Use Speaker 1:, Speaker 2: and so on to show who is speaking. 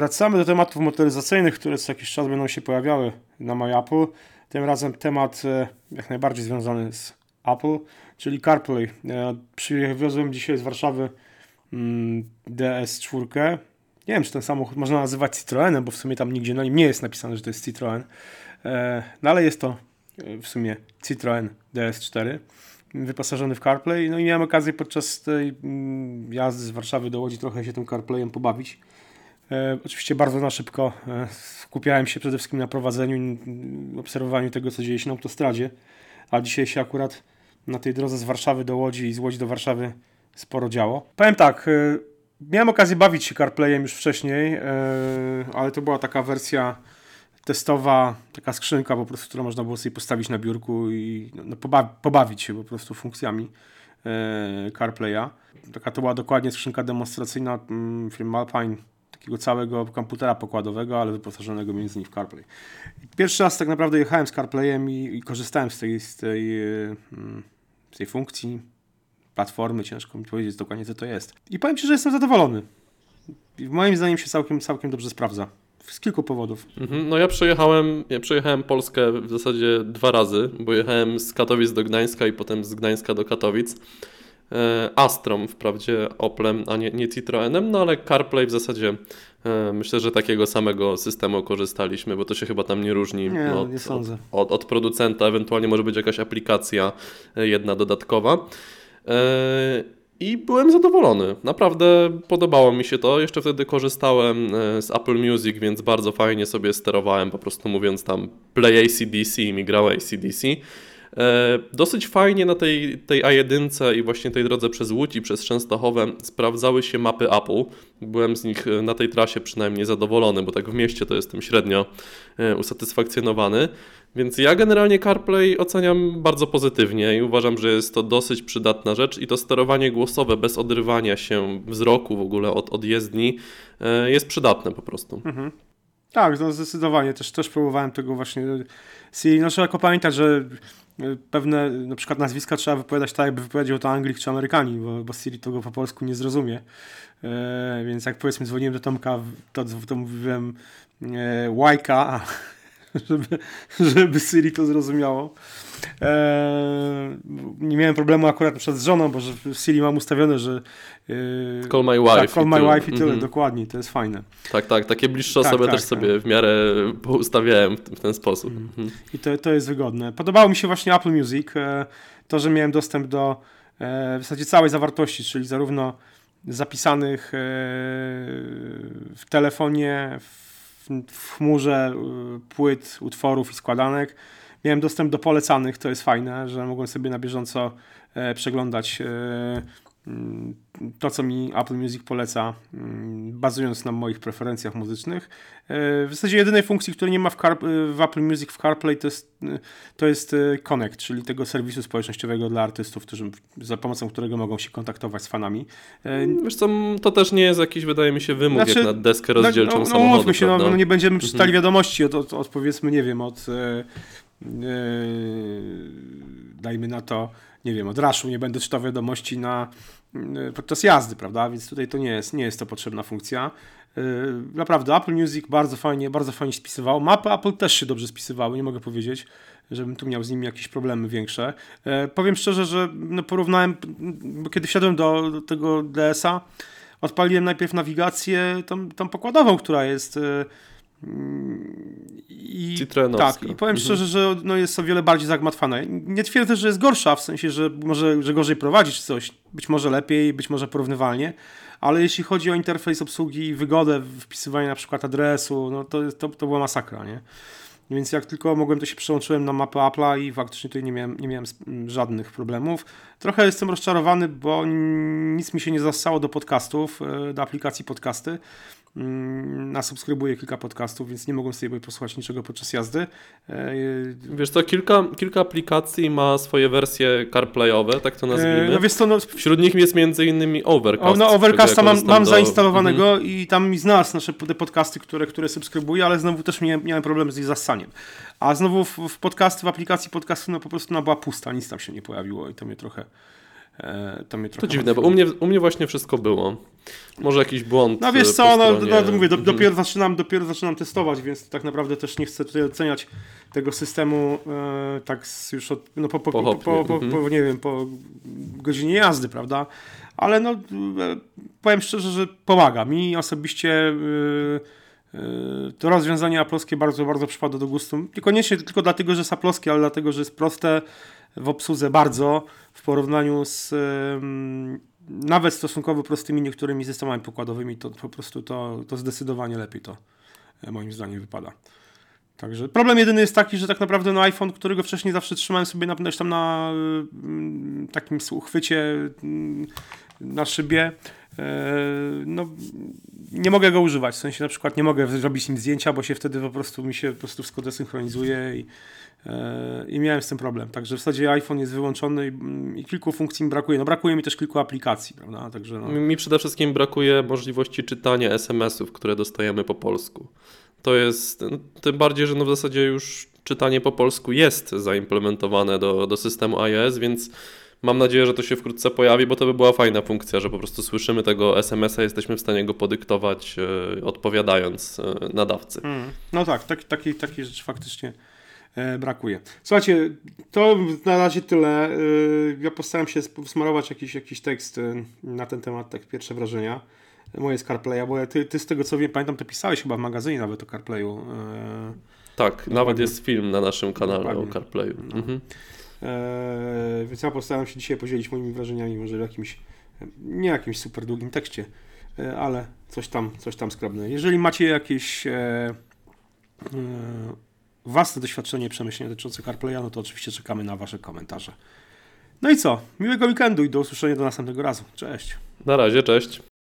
Speaker 1: Wracamy do tematów motoryzacyjnych, które co jakiś czas będą się pojawiały na MyApple. Tym razem temat e, jak najbardziej związany z Apple, czyli CarPlay. Ja przywiozłem dzisiaj z Warszawy mm, DS4. Nie wiem, czy ten samochód można nazywać Citroenem, bo w sumie tam nigdzie na nim nie jest napisane, że to jest Citroen. E, no ale jest to e, w sumie Citroen DS4 wyposażony w CarPlay. No i miałem okazję podczas tej mm, jazdy z Warszawy do Łodzi trochę się tym CarPlayem pobawić. E, oczywiście bardzo na szybko e, skupiałem się przede wszystkim na prowadzeniu obserwowaniu tego, co dzieje się na autostradzie, a dzisiaj się akurat na tej drodze z Warszawy do Łodzi i z Łodzi do Warszawy sporo działo. Powiem tak, e, miałem okazję bawić się CarPlayem już wcześniej, ale to była taka wersja testowa, taka skrzynka po prostu, którą można było sobie postawić na biurku i no, poba pobawić się po prostu funkcjami CarPlaya. Taka to była dokładnie skrzynka demonstracyjna mm, firmy Alpine, takiego całego komputera pokładowego, ale wyposażonego między innymi w CarPlay. Pierwszy raz tak naprawdę jechałem z CarPlayem i, i korzystałem z tej, z tej, e, mm, z tej funkcji, platformy, ciężko mi powiedzieć dokładnie co to jest. I powiem Ci, że jestem zadowolony. Moim zdaniem się całkiem, całkiem dobrze sprawdza. Z kilku powodów.
Speaker 2: Mhm, no ja przejechałem, ja przejechałem Polskę w zasadzie dwa razy, bo jechałem z Katowic do Gdańska i potem z Gdańska do Katowic. E, Astrom, wprawdzie Oplem, a nie, nie Citroenem, no ale CarPlay w zasadzie e, myślę, że takiego samego systemu korzystaliśmy, bo to się chyba tam nie różni
Speaker 1: Nie,
Speaker 2: od,
Speaker 1: nie sądzę.
Speaker 2: Od, od producenta, ewentualnie może być jakaś aplikacja e, jedna dodatkowa. I byłem zadowolony. Naprawdę podobało mi się to. Jeszcze wtedy korzystałem z Apple Music, więc bardzo fajnie sobie sterowałem, po prostu mówiąc tam play ACDC i mi grał ACDC. E, Dosyć fajnie na tej, tej A1 i właśnie tej drodze przez Łódź i przez Częstochowę sprawdzały się mapy Apple. Byłem z nich e, na tej trasie przynajmniej zadowolony, bo tak w mieście to jestem średnio e, usatysfakcjonowany. Więc ja generalnie CarPlay oceniam bardzo pozytywnie i uważam, że jest to dosyć przydatna rzecz i to sterowanie głosowe bez odrywania się wzroku w ogóle od, od jezdni jest przydatne po prostu.
Speaker 1: Tak, no zdecydowanie. Też, też próbowałem tego właśnie Siri. No trzeba pamiętać, że pewne na przykład nazwiska trzeba wypowiadać tak, jakby wypowiedział to Anglik czy Amerykanin, bo, bo Siri tego po polsku nie zrozumie. E, więc jak powiedzmy dzwoniłem do Tomka, to, to mówiłem e, Łajka, żeby, żeby Siri to zrozumiało. E, nie miałem problemu akurat na z żoną, bo że w Siri mam ustawione, że e,
Speaker 2: Call my wife
Speaker 1: tak, call my
Speaker 2: tyle.
Speaker 1: wife i tyle,
Speaker 2: Mhm.
Speaker 1: dokładnie, to jest fajne.
Speaker 2: Tak, tak, takie bliższe
Speaker 1: Tak,
Speaker 2: osoby
Speaker 1: tak,
Speaker 2: też sobie w miarę poustawiałem w, ten sposób. Mhm.
Speaker 1: I to, to jest wygodne. Podobało mi się właśnie Apple Music, e, to, że miałem dostęp do w zasadzie całej zawartości, czyli zarówno zapisanych w telefonie, w, w chmurze e, płyt, utworów i składanek. Miałem dostęp do polecanych, to jest fajne, że mogłem sobie na bieżąco e, przeglądać e, to, co mi Apple Music poleca, mm, bazując na moich preferencjach muzycznych. E, W zasadzie jedynej funkcji, której nie ma w, Car, w Apple Music w CarPlay to jest, e, to jest e, Connect, czyli tego serwisu społecznościowego dla artystów, którzy, za pomocą którego mogą się kontaktować z fanami.
Speaker 2: Wiesz co, to też nie jest jakiś, wydaje mi się, wymóg
Speaker 1: Znaczy,
Speaker 2: jak na deskę rozdzielczą
Speaker 1: no, no,
Speaker 2: samochodu,
Speaker 1: umówmy się, no, no nie będziemy czytali
Speaker 2: Mhm.
Speaker 1: wiadomości od, od, od powiedzmy, nie wiem, od e, dajmy na to, nie wiem, od raszu nie będę czytał wiadomości na, e, podczas jazdy, prawda? Więc tutaj to nie jest, nie jest to potrzebna funkcja. E, Naprawdę, Apple Music bardzo fajnie, bardzo fajnie spisywało. Mapy Apple też się dobrze spisywały, nie mogę powiedzieć, żebym tu miał z nimi jakieś problemy większe. E, Powiem szczerze, że no, porównałem, bo kiedy wsiadłem do, tego DS-a, odpaliłem najpierw nawigację tą, tą pokładową, która jest mm, i tak, i powiem
Speaker 2: Mhm.
Speaker 1: szczerze, że no jest o wiele bardziej zagmatwana. Nie twierdzę, że jest gorsza, w sensie, że może że gorzej prowadzić coś, być może lepiej, być może porównywalnie, ale jeśli chodzi o interfejs obsługi i wygodę wpisywania na przykład adresu, no to, to, to była masakra, nie? Więc jak tylko mogłem, to się przełączyłem na mapę Apple'a i faktycznie tutaj nie miałem, nie miałem mm, żadnych problemów. Trochę jestem rozczarowany, bo nic mi się nie zastało do podcastów, e, do aplikacji podcasty. Mm, Nasubskrybuję kilka podcastów, więc nie mogłem sobie posłuchać niczego podczas jazdy. E,
Speaker 2: Wiesz co, kilka, kilka aplikacji ma swoje wersje CarPlayowe, tak to nazwijmy.
Speaker 1: No wiesz co, no,
Speaker 2: Wśród nich jest między innymi Overcast.
Speaker 1: o, no Overcasta mam, mam
Speaker 2: do-
Speaker 1: zainstalowanego
Speaker 2: Mhm.
Speaker 1: i tam mi znalazł nasze podcasty, które, które subskrybuję, ale znowu też miałem, miałem problem z ich zassaniem. A znowu w, w podcasty, w aplikacji podcastu no po prostu ona była pusta, nic tam się nie pojawiło i to mnie trochę e, to mnie
Speaker 2: To
Speaker 1: trochę
Speaker 2: dziwne, bo u mnie, u mnie właśnie wszystko było. Może jakiś błąd.
Speaker 1: No wiesz
Speaker 2: e,
Speaker 1: co,
Speaker 2: po
Speaker 1: no,
Speaker 2: stronie-
Speaker 1: no to mówię, do,
Speaker 2: Mhm.
Speaker 1: dopiero, zaczynam, dopiero zaczynam testować, więc tak naprawdę też nie chcę tutaj oceniać tego systemu e, tak z, już od, no, po, po, po, po, po,
Speaker 2: mhm.
Speaker 1: po, nie wiem, po godzinie jazdy, prawda? Ale no, e, powiem szczerze, że pomaga. Mi osobiście e, e, to rozwiązanie aploskie bardzo, bardzo przypada do gustu. Niekoniecznie tylko dlatego, że jest aploskie, ale dlatego, że jest proste w obsłudze bardzo w porównaniu z nawet stosunkowo prostymi niektórymi systemami pokładowymi, to po prostu to, to zdecydowanie lepiej to e, moim zdaniem wypada. Także problem jedyny jest taki, że tak naprawdę no iPhone, którego wcześniej zawsze trzymałem sobie na, tam na mm, takim uchwycie na szybie, e, no nie mogę go używać, w sensie na przykład nie mogę zrobić nim zdjęcia, bo się wtedy po prostu mi się po prostu wszystko desynchronizuje i, e, i miałem z tym problem. Także w zasadzie iPhone jest wyłączony i, mm, i kilku funkcji mi brakuje. No brakuje mi też kilku aplikacji, prawda? Także no.
Speaker 2: Mi przede wszystkim brakuje możliwości czytania SMS-ów, które dostajemy po polsku. To jest, no, tym bardziej, że no w zasadzie już czytanie po polsku jest zaimplementowane do, do systemu iOS, więc mam nadzieję, że to się wkrótce pojawi, bo to by była fajna funkcja, że po prostu słyszymy tego SMS-a, jesteśmy w stanie go podyktować, e, odpowiadając e, nadawcy.
Speaker 1: Mm. No tak, tak takiej taki rzeczy faktycznie e, brakuje. Słuchajcie, to na razie tyle. Ja postaram się smarować jakiś, jakiś tekst na ten temat, tak pierwsze wrażenia. Moje z CarPlaya, bo ty, ty z tego co wiem, pamiętam, to pisałeś chyba w magazynie nawet o CarPlayu.
Speaker 2: Tak, nawet jest film na naszym kanale
Speaker 1: Dokładnie.
Speaker 2: o CarPlayu. Mhm.
Speaker 1: E, więc ja postaram się dzisiaj podzielić moimi wrażeniami, może w jakimś, nie jakimś super długim tekście, e, ale coś tam, coś tam skrobne. Jeżeli macie jakieś e, e, własne doświadczenie, przemyślenia dotyczące CarPlaya, no to oczywiście czekamy na Wasze komentarze. No i co? Miłego weekendu i do usłyszenia do następnego razu. Cześć.
Speaker 2: Na razie, cześć.